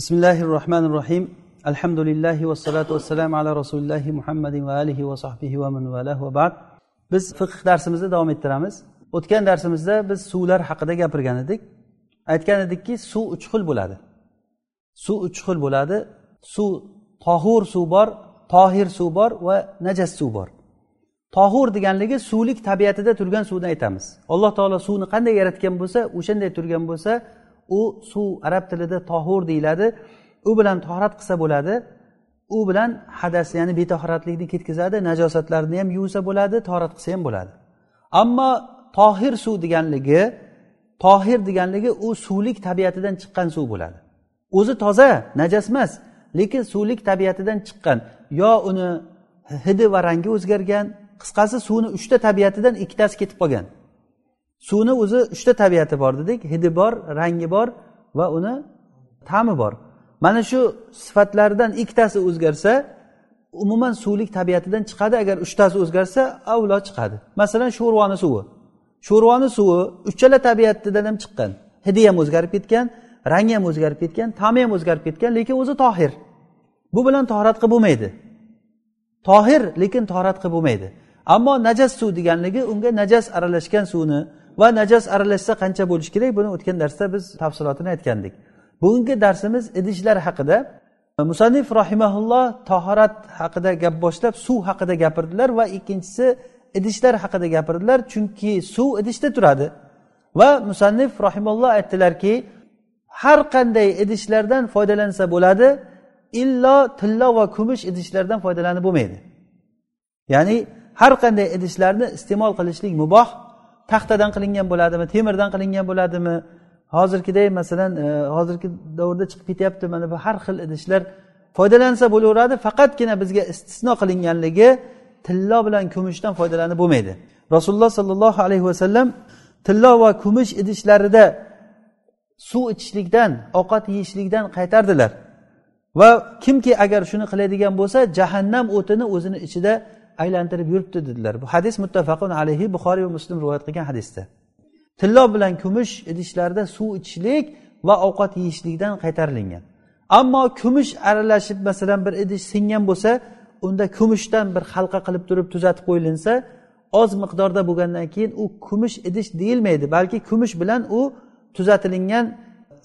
بسم الله الرحمن الرحيم الحمد لله والصلاة والسلام على رسول الله محمد وآله وصحبه ومن والاه وبعد biz fiqh darsimizni davom ettiramiz o'tgan darsimizda biz suvlar haqida gapirgan edik aytgan edikki suv uch xil bo'ladi suv uch xil bo'ladi suv tohur suv bor tohir suv bor va najas suv bor tohur deganligi suvlik tabiatida turgan suvni aytamiz alloh taolo suvni qanday yaratgan bo'lsa o'shanday turgan bo'lsa u suv arab tilida tohur deyiladi. U bilan tohrat qilsa bo'ladi. U bilan hadas ya'ni betahoratlikni ketkazadi. Najosatlarni ham yuvsa bo'ladi tohrat qilsa ham bo'ladi. Ammo tohir suv deganligi tohir deganligi u suvlik tabiatidan chiqqan suv bo'ladi. O'zi toza najas emas lekin suvlik tabiatidan chiqqan. Yo uni hidi va rangi o'zgargan qisqasi suvni uchta tabiatidan ikkitasi ketib qolgan. Suvni o'zi uchta tabiati bor dedik. Hidi bor rangi bor va uni ta'mi bor. Mana shu sifatlaridan ikkitasi o'zgarsa umuman suvlik tabiatidan chiqadi. Agar uchtasi o'zgarsa avlo chiqadi. Masalan sho'rvani suvi. Sho'rvani suvi uchala tabiatidan ham chiqqan. Hidi ham o'zgarib ketgan rangi ham o'zgarib ketgan ta'mi ham o'zgarib ketgan lekin o'zi tohir. Bu bilan tohrat qilib bo'lmaydi. Tohir lekin tohrat qilib bo'lmaydi. Ammo najas suv deganligi unga najas aralashgan suvni va najas aralashsa qancha bo'lishi kerak? Buni o'tgan darsda biz tafsilotini aytgandik. Bugungi darsimiz idishlar haqida. Musannif rahimaulloh tahorat haqida gap boshlab suv haqida gapirdilar va ikkinchisi idishlar haqida gapirdilar chunki suv idishda turadi. Va musannif rahimalloh aytdilarki har qanday idishlardan foydalansa bo'ladi illo tillo va kumush idishlardan foydalanib bo'lmaydi. Ya'ni har qanday idishlarni iste'mol qilishlik muboh taxtadan qilingan bo'ladimi temirdan qilingan bo'ladimi? Hozirgiday masalan e, hozirgi davrda chiqib ketyapti mana bu har xil idishlar foydalansa bo'laveradi faqatgina bizga istisno qilinganligi tillo bilan kumushdan foydalanib bo'lmaydi. Rasululloh sollallohu alayhi vasallam tillo va kumush idishlarida suv ichishlikdan ovqat yeyishlikdan qaytardilar. Va kimki agar shuni qiladigan bo'lsa jahannam o'tini o'zini ichida aylantirib yuribdi dedilar. Bu hadis muttafaqun alayhi buxoriy va muslim rivoyat qilgan hadisda. Tillo bilan kumush idishlarda suv ichishlik va ovqat yeyishlikdan qaytarilingan ammo kumush aralashib masalan bir idish singan bo'lsa unda kumushdan bir halqa qilib turib tuzatib qo'yilinsa oz miqdorda bo'lgandan keyin u kumush idish deyilmaydi balki kumush bilan u tuzatilingan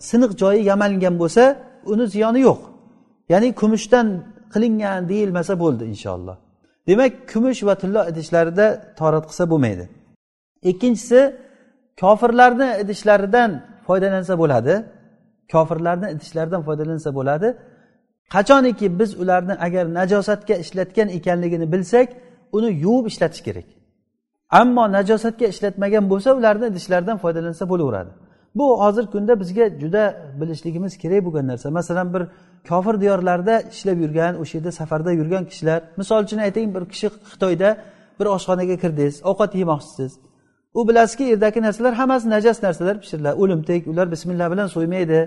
siniq joyi yamalgan bo'lsa uni ziyoni yo'q. Ya'ni kumushdan qilingan deyilmasa bo'ldi inshaalloh. Demak kumush va tillo idishlarida torat qilsa bo'lmaydi. Ikkinchisi kofirlarni idishlaridan foydalansa bo'ladi. Kofirlarni idishlaridan foydalansa bo'ladi. Qachoniki biz ularni agar najosatga ishlatgan ekanligini bilsak uni yuvib ishlatish kerak. Ammo najosatga ishlatmagan bo'lsa ularni idishlaridan foydalansa bo'laveradi. Bu hozirgi kunda bizga juda bilishligimiz kerak bo'lgan narsa. Masalan bir kofir diyorlarda ishlab yurgan o'sha yerda safarda yurgan kishilar misol uchun aytaylik bir kishi xitoyda bir oshxonaga kirdingiz ovqat yemoqchisiz. U bilasizki u yerdagi narsalar hammasi najas narsalar pishiriladi o'limtik ular bismillah bilan so'ymaydi.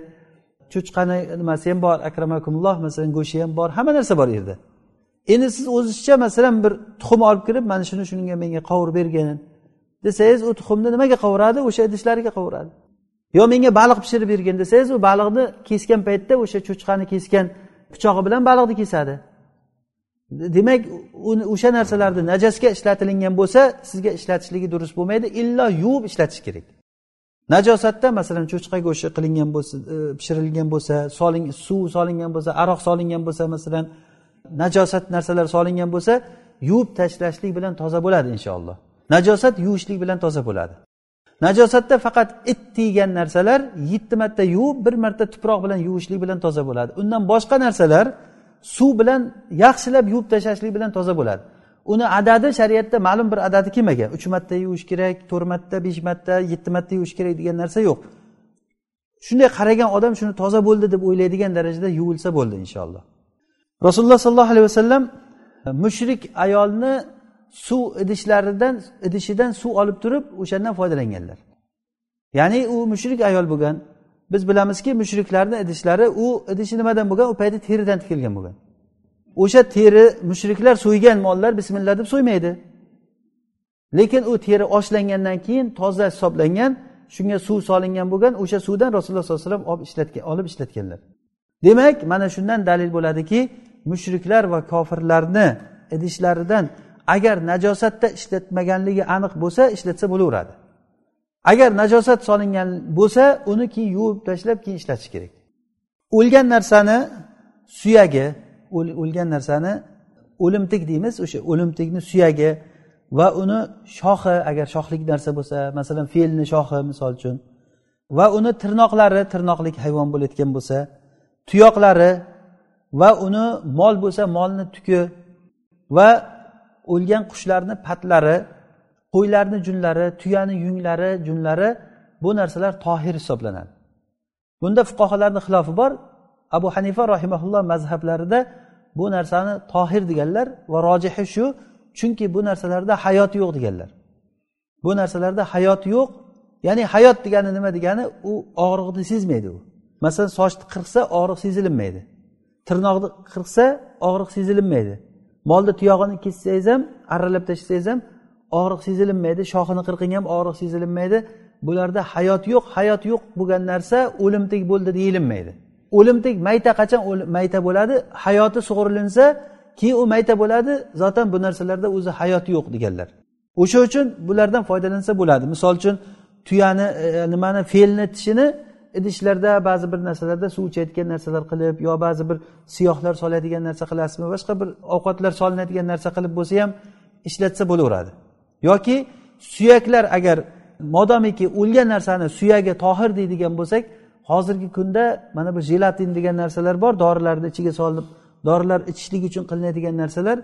Cho'chqani nimasi ham bor akramakumulloh masalan go'shti ham bor hamma narsa bor u yerda. Endi siz o'zizcha masalan bir tuxum olib kirib mana shuni shunga menga qovurib bergin desangiz u tuxumni nimaga qovuradi? O'sha idishlariga qovuradi. Yo menga baliq pishirib bergin desangiz u baliqni kesgan paytda o'sha cho'chqani kesgan pichog'i bilan baliqni kesadi. Demak o'sha narsalarni najasga ishlatilingan bo'lsa sizga ishlatishligi durust bo'lmaydi illo yuvib ishlatish kerak. Najosatda masalan cho'chqa go'shti qilingan bo'lsa e, pishirilgan bo'lsa soling suv solingan bo'lsa aroq solingan bo'lsa masalan najosat narsalar solingan bo'lsa yuvib tashlashlik bilan toza bo'ladi inshaalloh. Najosat yuvishlik bilan toza bo'ladi. Najosatda faqat it tiygan narsalar yetti marta yuvib bir marta tuproq bilan yuvishlik bilan toza bo'ladi. Undan boshqa narsalar suv bilan yaxshilab yuvib tashlashlik bilan toza bo'ladi. Uni adadi shariatda ma'lum bir adadi kelmagan uch marta yuvish kerak to'rt marta besh marta yetti marta yuvish kerak degan narsa yo'q. Shunday qaragan odam shuni toza bo'ldi deb o'ylaydigan darajada yuvilsa bo'ldi inshaalloh. Rasululloh sollallohu alayhi vasallam mushrik ayolni suv idishlaridan idishidan suv olib turib o'shandan foydalanganlar. Ya'ni u mushrik ayol bo'lgan. Biz bilamizki mushriklarni idishlari u idishi nimadan bo'lgan? U paytda teridan tikilgan bo'lgan. O'sha teri mushriklar so'ygan mollar bismillah deb so'ymaydi. Lekin u teri oshlangandan keyin toza hisoblangan shunga suv solingan bo'lgan o'sha suvdan rasululloh sollallohu alayhi vasallam olib ishlatgan olib ishlatganlar. Demak mana shundan dalil bo'ladiki mushriklar va kofirlarni idishlaridan agar najosatda ishlatmaganligi aniq bo'lsa ishlatsa bo'laveradi. Agar najosat solingan bo'lsa uni keyin yuvib tashlab keyin ishlatish kerak. O'lgan narsani suyagi o'lgan narsani o'limtik deymiz o'sha o'limtikni suyagi va uni shoxi agar shoxlik narsa bo'lsa masalan fe'lni shoxi misol uchun va uni tirnoqlari tirnoqlik hayvon bo'layotgan bo'lsa tuyoqlari va uni mol bo'lsa molni tuki va o'lgan qushlarni patlari qo'ylarni junlari tuyani yunglari junlari bu narsalar tohir hisoblanadi. Bunda fuqarolarni xilofi bor. Abu hanifa rahimaulloh mazhablarida bu narsani tohir deganlar va rojihi shu chunki bu narsalarda hayot yo'q deganlar. Bu narsalarda hayot yo'q ya'ni hayot degani nima degani u og'riqni sezmaydi u. Masalan sochni qirqsa og'riq sezilinmaydi. Tirnoqni qirqsa og'riq sezilinmaydi. Molni tuyog'ini kessangiz ham arralab tashlasangiz ham og'riq sezilinmaydi shoxini qirqing ham og'riq sezilinmaydi. Bularda hayot yo'q hayot yo'q bo'lgan narsa o'limtik bo'ldi deyilinmaydi o'limtik mayta qachon mayta bo'ladi? Hayoti sug'urilinsa keyin u mayta bo'ladi zotan bu narsalarda o'zi hayoti yo'q deganlar. O'sha uchun bulardan foydalansa bo'ladi. Misol uchun tuyani e, nimani fe'lni tishini idishlarda ba'zi bir narsalarda suv ichayotgan narsalar qilib yo ba'zi bir siyohlar soladigan narsa qilasizmi boshqa bir ovqatlar solinadigan narsa qilib bo'lsa ham ishlatsa bo'laveradi. Yoki suyaklar agar modomiki o'lgan narsani suyagi tohir deydigan bo'lsak hozirgi kunda mana bu jelatin degan narsalar bor dorilarni ichiga solinib dorilar ichishlik uchun qilinadigan narsalar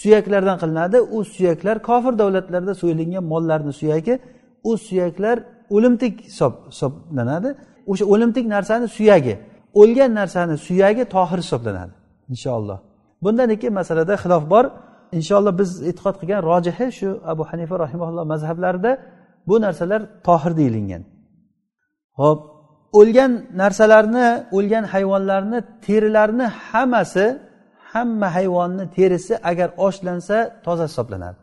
suyaklardan qilinadi. U suyaklar kofir davlatlarda so'yilgan mollarni suyagi u suyaklar o'limtik hisoblanadi. O'sha o'limtik narsani suyagi o'lgan narsani suyagi tohir hisoblanadi inshaalloh bundan ikki masalada xilof bor. Inshaalloh biz e'tiqod qilgan rojihi shu abu hanifa rahimaulloh mazhablarida bu narsalar tohir deyilingan ho'p o'lgan narsalarni o'lgan hayvonlarni terilarini hammasi hamma hayvonni terisi agar oshlansa toza hisoblanadi.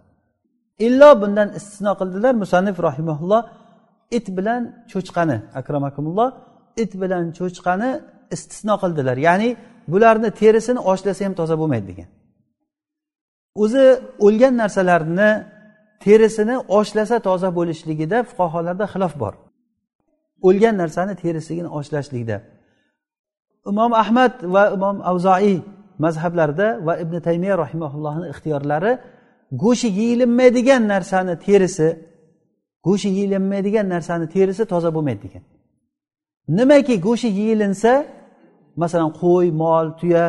Illo bundan istisno qildilar musannif rahimaulloh it bilan cho'chqani akramakumulloh it bilan cho'chqani istisno qildilar. Ya'ni bularni terisini oshlasa ham toza bo'lmaydi degan. O'zi o'lgan narsalarni terisini oshlasa toza bo'lishligida fuqarolarda xilof bor. O'lgan narsani terisigini oshlashlikda imom ahmad va imom avzoiy mazhablarida va ibn taymiya rahimaullohni ixtiyorlari go'shti yeyilinmaydigan narsani terisi go'shti yeyilinmaydigan narsani terisi toza bo'lmaydi degan nimaki go'shti yeyilinsa masalan qo'y mol tuya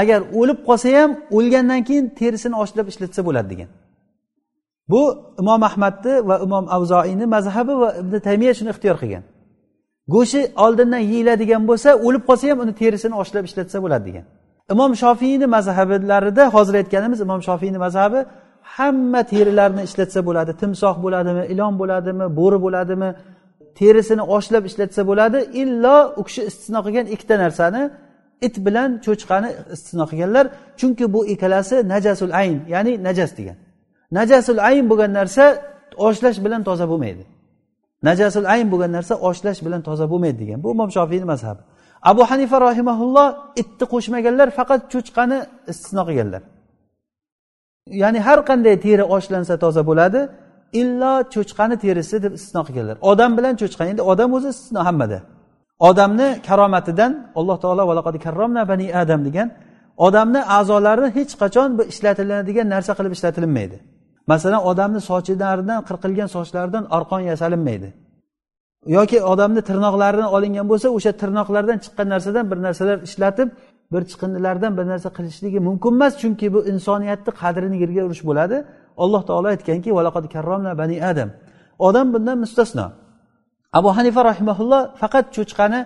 agar o'lib qolsa ham o'lgandan keyin terisini oshlab ishlatsa bo'ladi degan. Bu imom ahmadni va imom avzoiyni mazhabi va ibn taymiya shuni ixtiyor qilgan. Go'shti oldindan yeyiladigan bo'lsa o'lib qolsa ham uni terisini oshlab ishlatsa bo'ladi degan. Imom shofiyni mazhablarida hozir aytganimiz imom shofiyni mazhabi hamma terilarni ishlatsa bo'ladi timsoh bo'ladimi ilon bo'ladimi bo'ri bo'ladimi terisini oshlab ishlatsa bo'ladi illo u kishi istisno qilgan ikkita narsani it bilan cho'chqani istisno qilganlar. Chunki bu ikkalasi najasul ayn ya'ni najas degan. Najasul ayn bo'lgan narsa oshlash bilan toza bo'lmaydi. Najasul ayn bo'lgan narsa oshlash bilan toza bo'lmaydi degan. Bu imom shofiyni mazhabi. Abu hanifa rohimaulloh itni qo'shmaganlar faqat cho'chqani istisno qilganlar. Ya'ni har qanday teri oshlansa toza bo'ladi illo cho'chqani terisi deb istisno qilganlar. Odam bilan cho'chqa endi odam o'zi istisno hammada. Odamni karomatidan alloh taolo karromna bani adam degan odamni a'zolarini hech qachon bu ishlatiladigan narsa qilib ishlatilinmaydi. Masalan odamni sochlaridan qirqilgan sochlaridan arqon yasalinmaydi. Yoki odamni tirnoqlarini olingan bo'lsa o'sha tirnoqlardan chiqqan narsadan bir narsalar ishlatib bir chiqindilardan bir narsa qilishligi mumkin emas chunki bu insoniyatni qadrini yerga urish bo'ladi. Alloh taolo aytganki bani adam. Odam bundan mustasno. Abu hanifa rahimaulloh faqat cho'chqani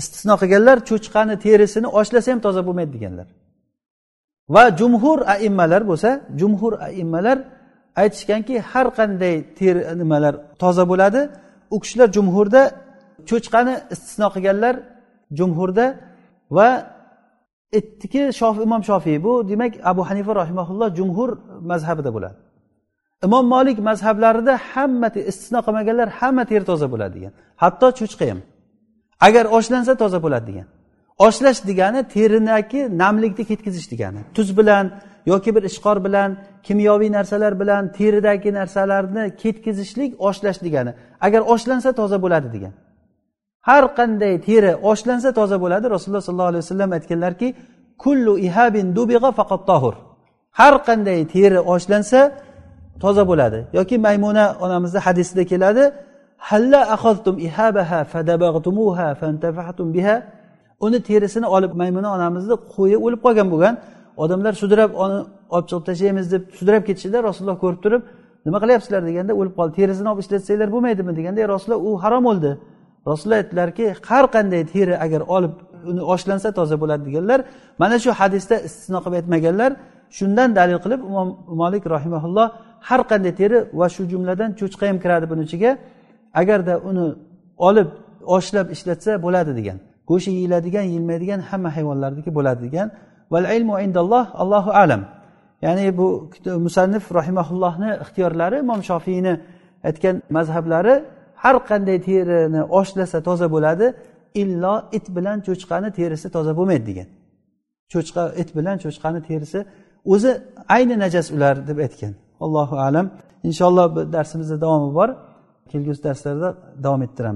istisno qilganlar cho'chqani terisini oshlasa ham toza bo'lmaydi deganlar. Va jumhur aimmalar bo'lsa jumhur aimmalar aytishganki har qanday teri nimalar toza bo'ladi. U kishilar jumhurda cho'chqani istisno qilganlar jumhurda va aytdiki shof imom shofiy bu demak abu hanifa rahimaulloh jumhur mazhabida bo'ladi. Imom molik mazhablarida hamma istisno qilmaganlar hamma teri toza bo'ladi degan. Hatto cho'chqa ham. Agar oshlansa toza bo'ladi degan. Oshlash degani terinaki namlikni ketkazish degani. Tuz bilan yoki bir ishqor bilan kimyoviy narsalar bilan teridagi narsalarni ketkazishlik oshlash degani. Agar oshlansa toza bo'ladi degan. Har qanday teri oshlansa toza bo'ladi. Rasululloh sollallohu alayhi vasallam aytganlarki kullu ihabin dubig'a faqat tohur har qanday teri oshlansa toza bo'ladi. Yoki maymuna onamizni hadisida keladi halla akhadtum ihabaha fadabag'tumuha fantafahtum biha. Uni terisini olib maymuna onamizni qo'yi o'lib qolgan bo'lgan. Odamlar sudrab olib chiqib tashlaymiz deb sudrab ketishida rasululloh ko'rib turib nima qilyapsizlar? deganda o'lib qoldi terisini olib ishlatsanglar bo'lmaydimi? deganda rasululloh u harom o'ldi. Rasululloh aytdilarki har qanday teri agar olib uni oshlansa toza bo'ladi deganlar mana shu hadisda istisno qilib aytmaganlar shundan dalil qilib imom molik rahimaulloh har qanday teri va shu jumladan cho'chqa ham kiradi buni ichiga agarda uni olib oshlab ishlatsa bo'ladi degan go'shti yeyiladigan yeyilmaydigan hamma hayvonlarniki bo'ladi degan. Val ilmu indalloh allohu alam. Ya'ni bu musannif rahimaullohni ixtiyorlari imom shofiyni aytgan mazhablari har qanday terini oshlasa toza bo'ladi illo it bilan cho'chqani terisi toza bo'lmaydi degan. Cho'chqa it bilan cho'chqani terisi o'zi ayni najas ular deb aytgan. Allohu alam. Inshaalloh darsimizda davomi bor. Kelgusi darslarda davom ettiramiz.